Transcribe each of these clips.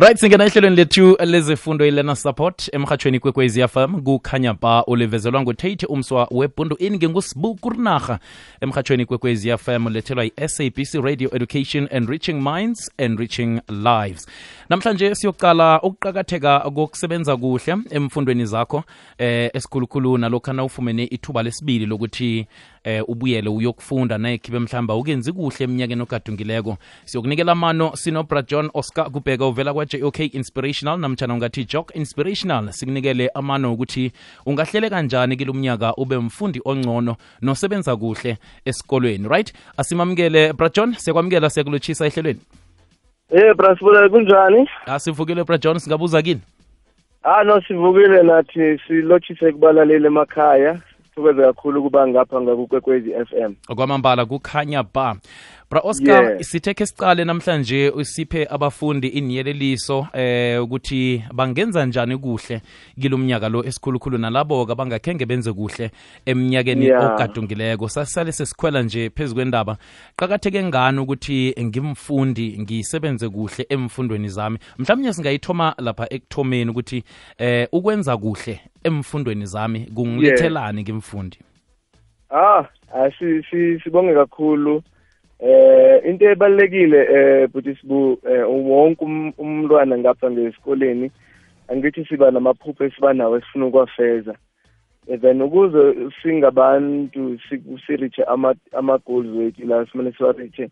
right singena ehlelweni lethu lezefundo ilena support emhatshweni kwekwezi fm kukhanya ba ulivezelwa ngutate umswa webhundu ini ngengusibu kurinarha emhatshweni kwekwezi fm lethelwa yi-sabc radio education and reaching minds and reaching lives. Namhlanje siyoqala ukuqakatheka kokusebenza kuhle emfundweni zakho eh esikhulukhulu nalokhana ufumene ithuba lesibili lokuthi eh ubuyele uyokufunda nayekhibe mhlamba ukenzi kuhle eminyakeni ogadungileko. Siyokunikela mano sinobra john oscar kubheka uvela kwa-jok inspirational namtshana ungathi jok inspirational. Sikunikele amano ukuthi ungahlele kanjani kilo mnyaka ube mfundi ongcono nosebenza kuhle esikolweni right? Asimamukele bra john siyakwamukela siyakulotshisa ehlelweni. Eh Brasbula kunjani? asivukile bra john singabuza kini? Ah no sivukile nathi silochise kubalaleli emakhaya. Sithukeze kakhulu kuba ngapha ngakukwekwezi FM. kwamambala kukhanya ba bra oscar Yeah. sithe ke sicale namhlanje usiphe abafundi iniyeleliso eh ukuthi bangenza njani kuhle kilo mnyaka lo esikhulukhulu nalabo abangakhenge benze kuhle eminyakeni Yeah. ogadungileko sasale sesikhwela nje phezu kwendaba qakatheke ngani ukuthi ngimfundi ngisebenze kuhle emfundweni zami mhlawumbe singayithoma lapha ekuthomeni ukuthi eh ukwenza kuhle emfundweni zami kungilethelani ngimfundi Ah asi si- sibonge kakhulu. Eh into ebalekile eh buthi sibu eh, wonke um- umntwana ngapha ngesikoleni angithi siba namaphupho esiba nawo esifuna ukwafeza. Then ukuze singabantu si- sireache ama ama goals wethu la simele siwareache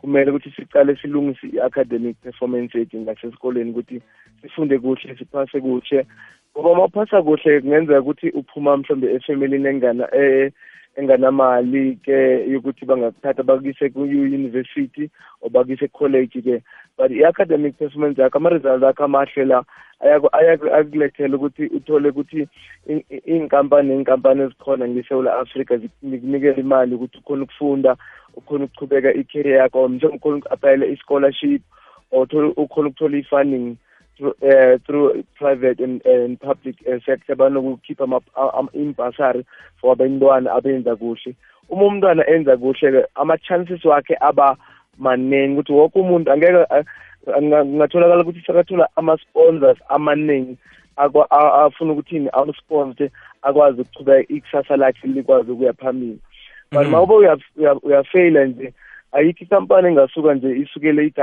kumele ukuthi siqale silungise i-academic performance yethu ngasesikoleni ukuthi sifunde kuhle siphase kuhle ngoba uma uphasa kuhle kungenzeka ukuthi uphuma mhlawumbe efamilini engana eh enganamali ke yokuthi bangakuthatha bakuyise ku-university or bakuyise college ke. But i-academic performance yakho ama-result akho amahle la ayaku- ayaku- ukuthi uthole ukuthi iy'nkampani ney'nkampani ezikhona ngesewula afrika zikunikela imali ukuthi ukhona ukufunda ukhona ukuchubeka i-career yakho or mhlawumbe ukhona uku-aplayela i-scholarship or ukhona ukuthola i-funding through, uh, through private and, and public uh, sector banokukhipha imbasari for abantwana abenza kuhle uma umntwana enza kuhle ama-chances wakhe aba maningi ukuthi wonke umuntu angeke uh, nga- kungatholakala ukuthi sekathola ama-sponsors amaningi akwa- a- afuna ukuthini amsponse akwazi ukuchubeka ikusasa lakhe likwazi ukuya phambili but Mhm. ma ube uya- uya- uyafeyila nje ayikho ikampani engasuka nje isukele ithi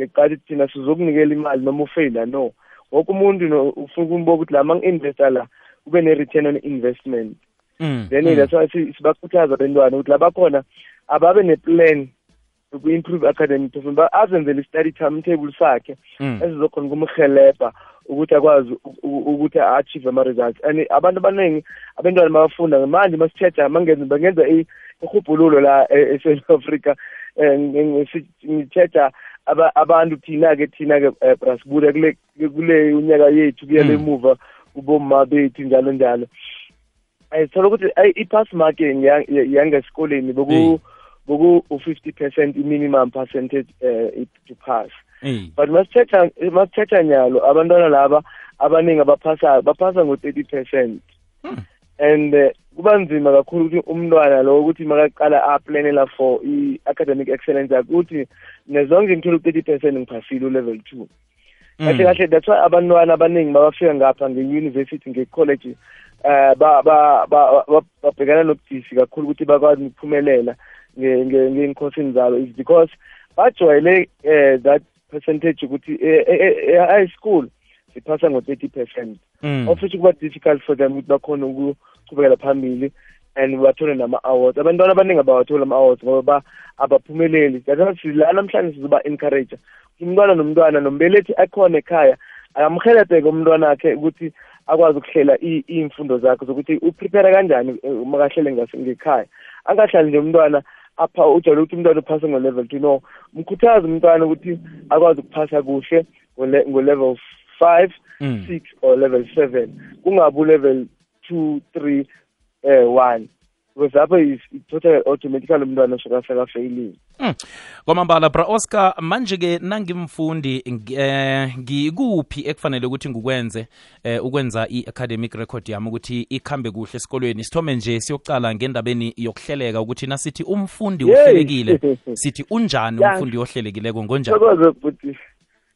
hayi ngeqathi thina sizokunikela imali noma ufeyila no wonke umuntu no- ufuna ukumbuka ukuthi la ma-investa la kube ne-return on investment Mm, then mm. that's why si- sibakhuthaza abantwana ukuthi labakhona ababe ne-plan uku-improve academic performance ba- azenzele i-study timetable sakhe Mm. ezizokhona ukumhelebha ukuthi akwazi u- u- ukuthi a-achieve ama-results and abantu abaningi abantwana bayafunda manje masithetha mangenza bangenza i- ihubhululo la e- eSouth Africa um ngithetha aba- abantu thina-ke thina-ke um brasbuda kule kule unyaka yethu kuyele Mm. emuva kuboma bethu njalo njalo. Um thola ukuthi i-pass marking ya- ya- yangesikoleni boku boku u-fifty percent i-minimum percentage um to pass. But masithetha nyalo abantwana laba abaningi abaphasayo baphasa ngo-thirty percent. Hmm. and eh, kuba nzima kakhulu ukuthi umntwana lo ukuthi makaqala aplanela for i-academic excellence yakhe ukuthi nezonke ngithola u-thirty percent ngiphasile u-level two. Kahle kahle that's why abantwana abaningi babafika ngapha nge-university nge-college eh ba ba ba- ba- babhekana nobudisi kakhulu ukuthi bakwazi ukuphumelela nge- nge- ngey'nkosini zabo is because bajwayele eh that percentage ukuthi eh, eh, eh, eh, high school siphasa ngo-thirty percent. Mm. ofisho kuba difficult for them ukuthi bakhone ukuchubekela phambili and bathole nama-awards. Abantwana abaningi abawatholi ama-awards ngoba ba- abaphumeleli. That's la namhlanje sizoba-encourage umntwana nomntwana nombelethi akhona ekhaya akamhelebheke umntwana wakhe ukuthi akwazi ukuhlela i- iy'mfundo zakhe zokuthi uprepare kanjani eh, uma kahlele ngase- ngekhaya. Angahlali nje umntwana apha ujwayele ukuthi umntwana uphase ngo-level two. No mkhuthaze umntwana ukuthi akwazi ukuphasa kuhle ngole- ngo-level five Mm. six or level seven. Kungabi level two three uh, one. Because lapho ithotha automatically umntwana usuka sekafeyilile Mm. kwamambala bra oscar manje-ke nangimfundi ngi- eh, ngikuphi ekufanele ukuthi ngikwenze eh, ukwenza i-academic record yami ukuthi ikhambe kuhle esikolweni? Sithome nje siyokucala ngendabeni yokuhleleka ukuthi nasithi umfundi uhlelekile. Sithi unjani umfundi ohlelekileko? Ngonjani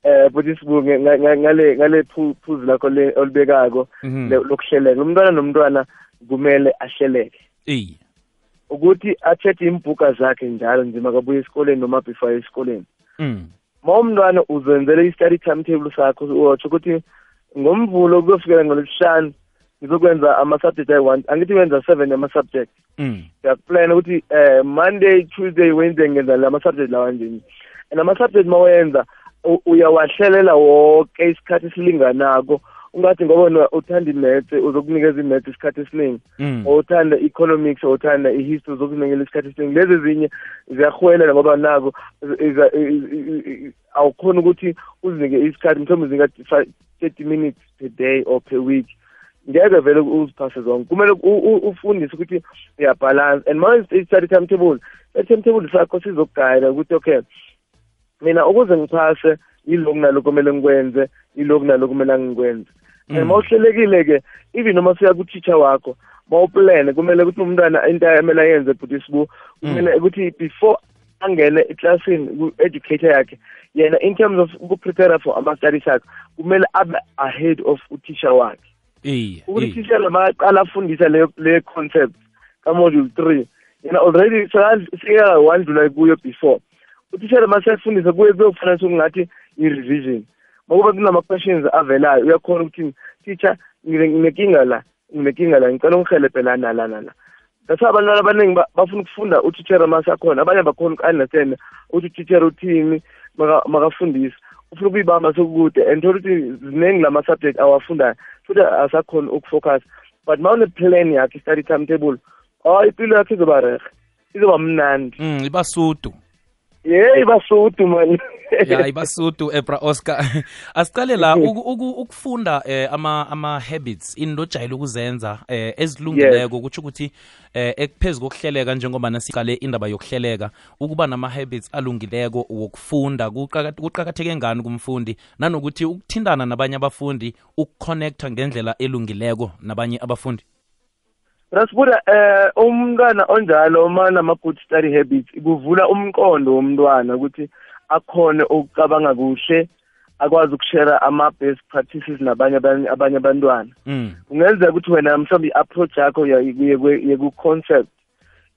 eh futhi sibunge nga- nga- ngale ngale phu- phuzu lakho le olibekako Mhm. le- lokuhleleka umntwana nomntwana kumele ahleleke eyi ukuthi athethe imbhuka zakhe njalo nje makabuye esikoleni noma before esikoleni mm. ma umntwana uzenzele i-study timetable sakho uyotsho ukuthi ngomvulo kuyofikela ngolesihlanu ngizokwenza ama-subject ayi-one angithi wenza seven ama-subject Mm. uyakuplana ukuthi eh monday tuesday wednesday ngenza la ma-subject lawa nje and ama-subject ma wenza u- uyawahlelela wonke isikhathi esilinganako. Ungathi ngoba wena uthanda imaths uzokunikeza imaths isikhathi esiningi. Mm. or uthanda i-economics or uthanda i-history uzokunikela isikhathi esiningi. Lezi ezinye ziyahwelela ngoba nako iza- i- i- i- awukhoni ukuthi uzinike isikhathi mhlawumbe uzinike fi- thirty minutes per day or per week. Ngeke vele uziphase zonke. Kumele u- u- ufundise ukuthi uyabhalansa. And ma i-study timetable i-timetable sakho sizokugayida ukuthi okay mina ukuze ngiphase yilokhu nalokhu kumele ngikwenze yilokhu nalokhu kumele ngikwenze and Mm. ma uhlelekile-ke even noma siya ku-teacher wakho ma uplane kumele ukuthi umntwana into emele ayenze bhuti sibu kumele ukuthi before angene eklasini ku-educator yakhe yena in terms of ukuprepare for ama-studies akhe kumele abe ahead of uthisha wakhe eyi ukuthi eyi. uthisha makaqala afundisa leyo leyo concept ka-module three yena already sekeka wandlula kuyo before utishela masefundisa kuye kuyofana sokungathi i-revision. Makuba kunama-questions avelayo uyakhona ukuthi teacher ngine- nginenkinga la nginenkinga la ngicela ungihelebhe lana lana la that's why abantwana abaningi ba- bafuna ukufunda utitshera masakhona abanye bakhona uku-understand ukuthi utitshera uthini maka- makafundisa ufuna ukuyibamba sokude and thola ukuthi ziningi lama-subject awafundayo futhi asakhona ukufocus but ma une-plan yakhe i-study timetable oh impilo yakhe izoba rehe izoba mnandi. Mm, ibasudu yeyi basudu man. Ya ibasudu ebra oscar. Asiqale la uku- ukufunda eh, ama ama habits into ojayele ukuzenza eh, ezilungileko kutsho ukuthi eh, ekuphezu kokuhleleka njengoba nasiqale indaba yokuhleleka ukuba nama habits alungileko wokufunda kuqaka- kuqakatheke ngani kumfundi? Nanokuthi ukuthindana nabanye abafundi ukukhonektha ngendlela elungileko nabanye abafundi Rasibuda eh umntwana onjalo uma nama-good study habits kuvula umqondo womntwana ukuthi akhone ukucabanga kuhle akwazi ukushare ama-best practices nabanye abanye abanye abantwana mm. kungenzeka ukuthi wena mhlawumbe i-approach yakho yeku-concept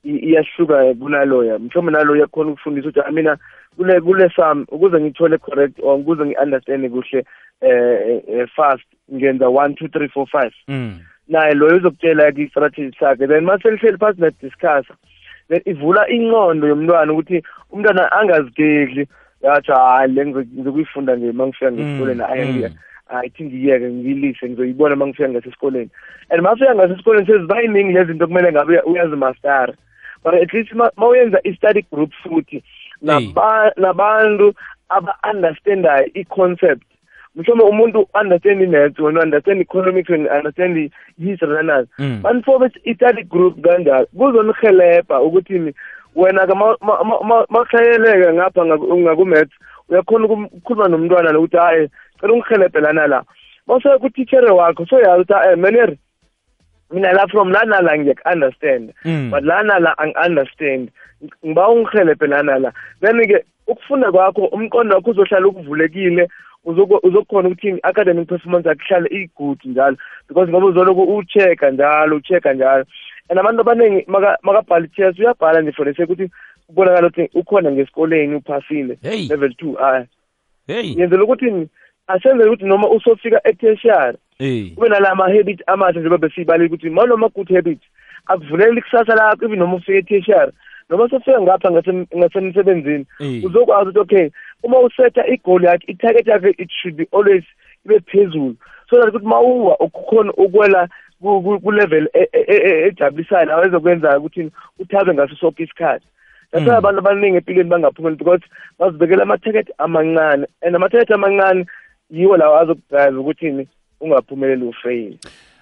iyahluka kunaloya mhlawumbe naloya khona ukufundisa ukuthi mina kule kule sami ukuze ngithole correct or ukuze ngi-understand kuhle eh eh, fast ngenza one two three four five Mm. Naye loyo uzokutshela-ke i-strategy sakhe then ma selihleli phansi nadiscussa then ivula inqondo yomntwana ukuthi umntwana angazigedli. Yathi hayi le ngizo- ngizokuyifunda nje ma ngifika ngesikoleni Mm, ayi mm. ayithi ngiyeke ngiyilise ngizoyibona ma ngifika ngasesikoleni and ma ufika ngasesikoleni seziba yiningi lezi zinto kumele ngabe uya- uyazimastara. But at least ma ma uyenza i-study group futhi naba- nabantu aba-understandayo i-concept mhlawumbe umuntu understand i-maths wena understand economics wena understand i-history nanazo Mm. banifobe i-study group kanjalo kuzonihelebha ukuthi ni- wena-ke mawuhlayeleke ngapha ngaku- ngaku-maths uyakhona ukukhuluma nomntwana lokuthi hayi cela ungihelebhe lana la. Mawuseke kutitshere wakho soyazi ukuthi hayi maneri mina la from lana la ngiyaku-understand Mm. but lana la angi-understand ngiba ungihelebhe lana la. Then-ke ukufunda kwakho umqondo wakho uzohlala ukuvulekile uzoko- uzokhona ukuthi i-academic performance yakho ihlale i-good njalo because ngoba uzoloku u-check-a njalo u-check-a njalo. And abantu abaningi maka- makabhala i-test uyabhala nje for the sake ukuthi kubonakala ukuthi ukhona ngesikoleni uphasile Hey. level two aya hey. Yenzela ukuthi asenzele ukuthi noma usofika e-tertiary hey. kube nala ma-habit amahle njengoba besiyibalile ukuthi ma noma good habit akuvulela ikusasa lakho even noma ufike e-tertiary noma sofika ngapha ngase- ngasemsebenzini Eh. uzokwazi ukuthi okay uma usetha igoli yakhe i-target yakhe it should be always ibe phezulu so that ukuthi ma uwa ukukhona ukwela ku- ku- ku-level e- e- e- ejabulisayo nawe ezokwenza ukuthi uthabe ngaso sonke isikhathi that's why Mm. abantu abaningi empilweni bangaphumeli because bazibekela ama-target amancane and ama-target amancane yiwo lawo azokugaza ukuthi ungaphumeleli ufeyile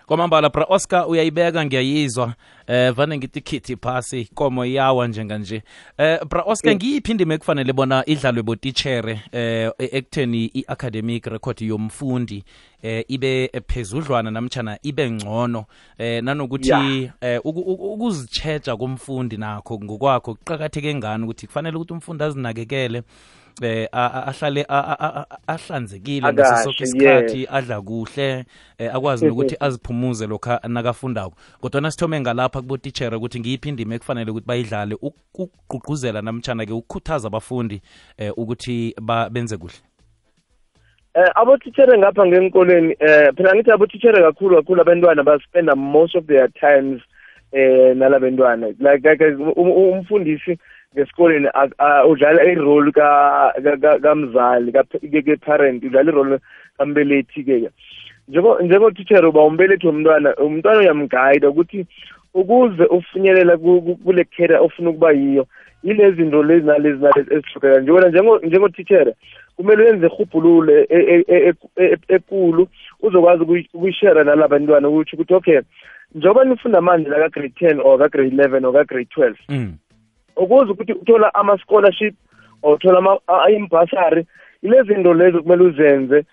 kwamambala bra oscar uyayibeka ngiyayizwa eh vane ngithi khithi phasi ikomo iyawa njenganje eh bra oscar ngiyiphi indima ekufanele bona idlalwe botitshere eh e- ekutheni i-academic record yomfundi eh ibe phezudlwana namtshana ibe ngcono. Eh nanokuthi eh ukuzitshetsha uku- ukuzitsheja komfundi nakho ngokwakho kuqakatheke ngani ukuthi kufanele ukuthi umfundi azinakekele eh ahlale ahlanzekile ngaso Akahle, sonke isikhathi adla kuhle eh, akwazi nokuthi aziphumuze lokho nakafundako. Kodwa nasithome ngalapha kubotitshere ukuthi ngiyiphi indima ekufanele ukuthi bayidlale uk- ukugqugquzela namtshana-ke ukukhuthaza abafundi eh, ukuthi benze kuhle? Eh abotithere ngapha ngenkoleni eh phela ngithi abotithere kakhulu kakhulu abantwana baspenda most of their times eh nalabantwana like like um- um- umfundisi ngesikoleni a- a- udlala i-role ka ka- ka- kamzali ka ke parent udlala i-role kambelethi ke njengo njengotithere uba umbelethi womntwana umntwana uyamguide ukuthi ukuze ufinyelela ku- ku- kule career ofuna ukuba yiyo yilezi zinto lezi nalezi nalezi ezihlukeka njengona njengo njengotithere kumele wenze irhubhululo e- e- e- e- e- ekulu uzokwazi ukuyi- ukuyishare nalabantwana ukuthi ukuthi okay njengoba nifunda manje la ka-grade ten or ka-grade eleven or ka-grade twelve mm. Ukuze ukuthi uthola ama-scholarship or uthola ama- a- imbasari yilezi zinto lezo kumele uzenze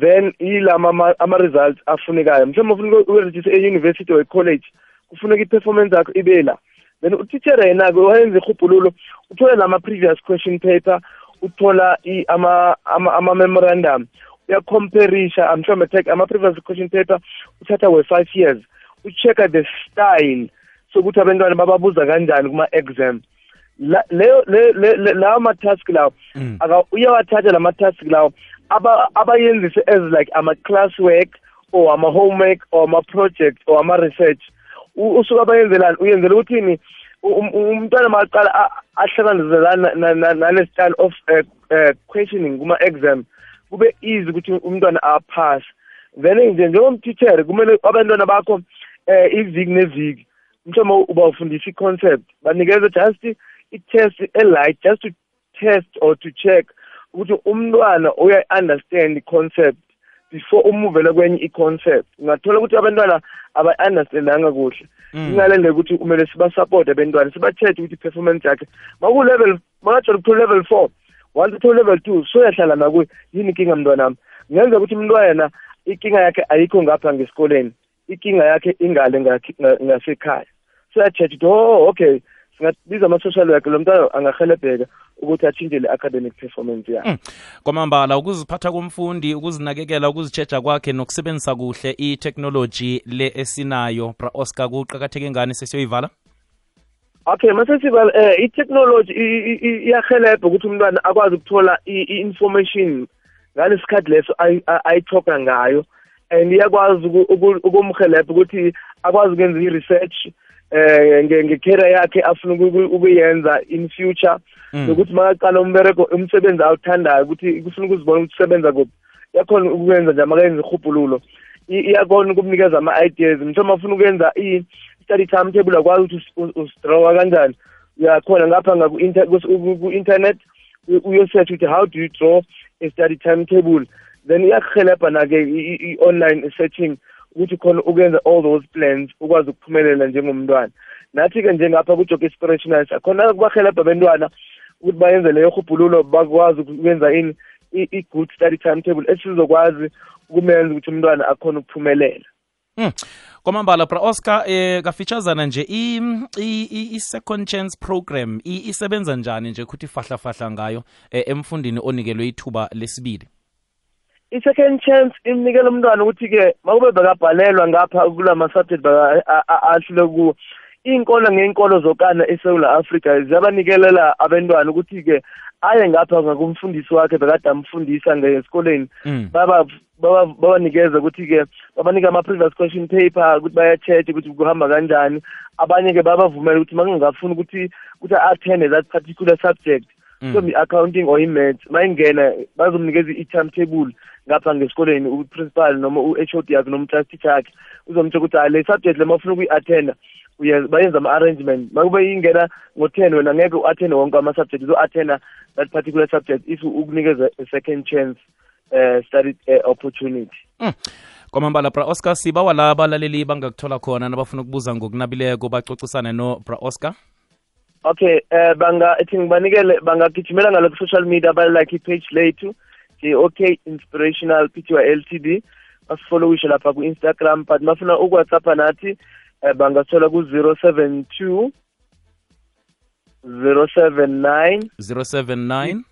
then yilama ama- ama-results afunekayo. Mhlawumbe ufuna ukurejista e-university or e-college kufuneka i-performance yakho ibe la. Then utitshere yena-ke wayenza irhubhululo uthole nama-previous question paper uthola i- ama- ama- ama-memorandum. Uyacomparisha mhlawumbe take ama-previous question paper uthatha we-five years ucheck-a the style sokuthi abantwana bababuza kanjani kuma-exam. La- leyo le- le- le- lawo ma-task lawo Mm. aka uyawathatha la ma-task lawo aba abayenzise as like ama-class work or ama-homework or ama-project or ama-research. U- usuke abayenzelani uyenzela ukuthini U- um- umntwana makaqala a- ahlanganiselana na- na- nale style of uh, uh, questioning kuma-exam kube easy ukuthi umntwana aphase then nje njengomtithere kumele abantwana bakho eh iviki neviki mhlawumbe uba ufundisa i-concept banikeze just i-test elight just to test or to check ukuthi umntwana uyayi-understand i-concept before umuvele kwenye i-concept. Ungathola ukuthi abantwana abayi-understandanga kuhle. Mm. ingalendela ukuthi kumele sibasupporte abantwana sibathethe ukuthi i-performance yakhe maku-level makajwayele ukuthola level four once uthole level two soyahlala nakuye yini inkinga mntwanami ngenza ukuthi umntwana inkinga yakhe ayikho ngapha ngesikoleni inkinga yakhe ingale ngasekhaya. Soyathetha ukuthi oh okay. Singabiza ama-social worker lo mntwana angahelebheka ukuthi atshintshe le academic performance yakhe. Mm. kwamambala ukuziphatha komfundi ukuzinakekela ukuzitsheja kwakhe nokusebenzisa kuhle i-technology le esinayo. Bra oscar kuqakatheke ngani sesiyoyivala? Okay masesiba eh i-technology i- i- i- iyahelebha ukuthi umntwana akwazi ukuthola i- i-information ngalesikhathi leso ayi- a- ayithoga ngayo. And iyakwazi uku- uku- ukumhelebha ukuthi akwazi ukwenza i-research eh nge- nge-career yakhe afuna uku- ukuyenza in future. Mm. nokuthi makaqala umbereko umsebenzi awuthandayo ukuthi kufuna ukuzibona ukuthi usebenza kuphi. Yakhona ukwenza nje makayenza irhubhululo. I- iyakhona ukumnikeza ama-ideas. Mhlawumbe afuna ukwenza i-study timetable akwazi ukuthi us- us- usidrawa kanjani. Uyakhona ngapha ngaku-inter- kus- ku- ku-internet u- uyosearch ukuthi how do you draw a study timetable? Then iyakuhelebha na-ke i- i- i-online searching? Ukuthi khona ukwenza all those plans ukwazi ukuphumelela njengomntwana. Nathi-ke njengapha ku-job inspirational khona kubahelebha bentwana ukuthi bayenze leyo hubhululo bakwazi ukwenza ini i-good study timetable esizokwazi ukumenza ukuthi umntwana akhona ukuphumelela. Mm. kwamambala bra oscar eh kafitshazana nje i- i- i- i-second chance program isebenza njani nje ukuthi fahlafahla ngayo eh, emfundini onikelwe ithuba lesibili i-second chance imnikela umntwana ukuthi-ke makube bekabhalelwa ngapha kula ma-subject beka- a- a- ahlule kuwo iy'nkolo ngey'nkolo zokana esewula afrika ziyabanikelela abantwana ukuthi-ke aye ngapha ngakumfundisi wakhe bekade amfundisa ngesikoleni Mm. baba baba- babanikeza ukuthi-ke babanike ama-previous question paper ukuthi bayacheck ukuthi kuhamba kanjani abanye-ke babavumela ukuthi makungafuni ukuthi ukuthi a-attende that particular subject Mm. mhlawumbe i-accounting or i-maths mayingena bazomnikeza i-timetable ngapha ngesikoleni u-principal noma u-h o d yakhe noma u-class teacher yakhe uzomtsho ukuthi hayi le subject le mafuna ukuyi-attenda bayenza ama-arrangement makube ingena ngo-ten wena ngeke u-attende wonke ama-subject uzo-attenda that particular subject if ukunikeza a second chance uh, study uh, opportunity Mm. kwamambala bra oscar sibawa la abalaleli bangakuthola khona nabafuna ukubuza ngokunabileko bacocisane no bra oscar okay eh banga ethi ngibanikele bangagijimela ngalo ku-social media balike i-page lethu j-ok inspirational pty ltd basifollowishe lapha ku-instagram but mafuna ukuwhatsappa nathi eh bangathola ku-zero seven two zero seven nine. 079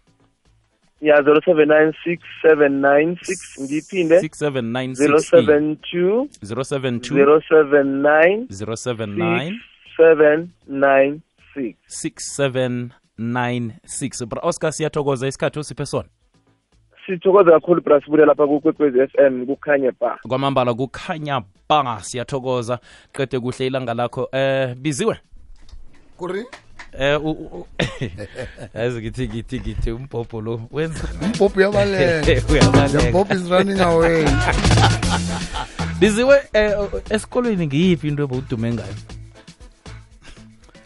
ya zero seven nine six seven nine six ngiyiphinde 6796 zero seven two 072 zero seven nine 079 seven nine six. 6796 bra oscar siyathokoza isikhathi usiphe sona? Sithokoza kakhulu bra sibuye lapha kukwekwezi f m kukhanya ba kwamambala kukhanya ba siyathokoza. Qede kuhle ilanga lakho. Eh biziwe? Kuri? Eh yazi ngithi ngithi ngithi umbhobho lo wenza umbhobho uyabaleka. The is running away. Biziwe eh esikolweni ngiyiphi into ebowudume ngayo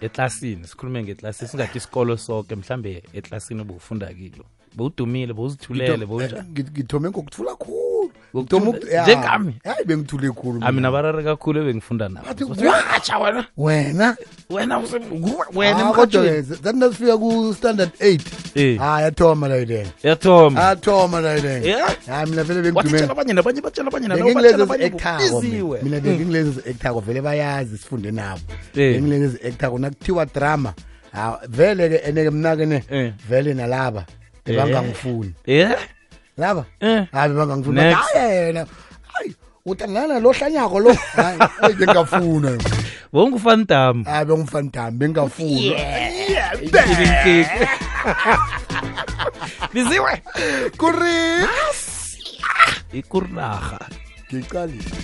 eklasini sikhulume ngeklasini singathi isikolo sonke mhlambe eklasini obufunda kilo. Bowudumile bowuzithulele bowunjani Ngith- ngithome ngokuthula khulu njengami hayi bengithule khulu amina barare kakhulu ebengifunda nabawatsha wena. Wena? Wena wena ah, kodwa zathi nasifika ku-standard eight. Eh. Hayi yathoma layo leyo yathoma. Yathoma layo leyo hayi mina vele bengidumeabanye nabanye batshela abanye nabengilezizi-ekthako mina. bengingilezi hmm. ezi-ekthako vele bayazi sifunde nabo. Eh. Bengilezi ezi-ekthako nakuthiwa drama vele-ke ene-ke eh. vele nalaba ebangangifuni. Bangangifuni Eh? laba Eh. hayi bangangifuni Next. hayi. Yena hayi uhlangana lo hlanyako lo. Hayi hayi, bengingafuna bowungufandam hayi bengumfantami bengingafuna biziwe kuri ikurnaha ngiqalile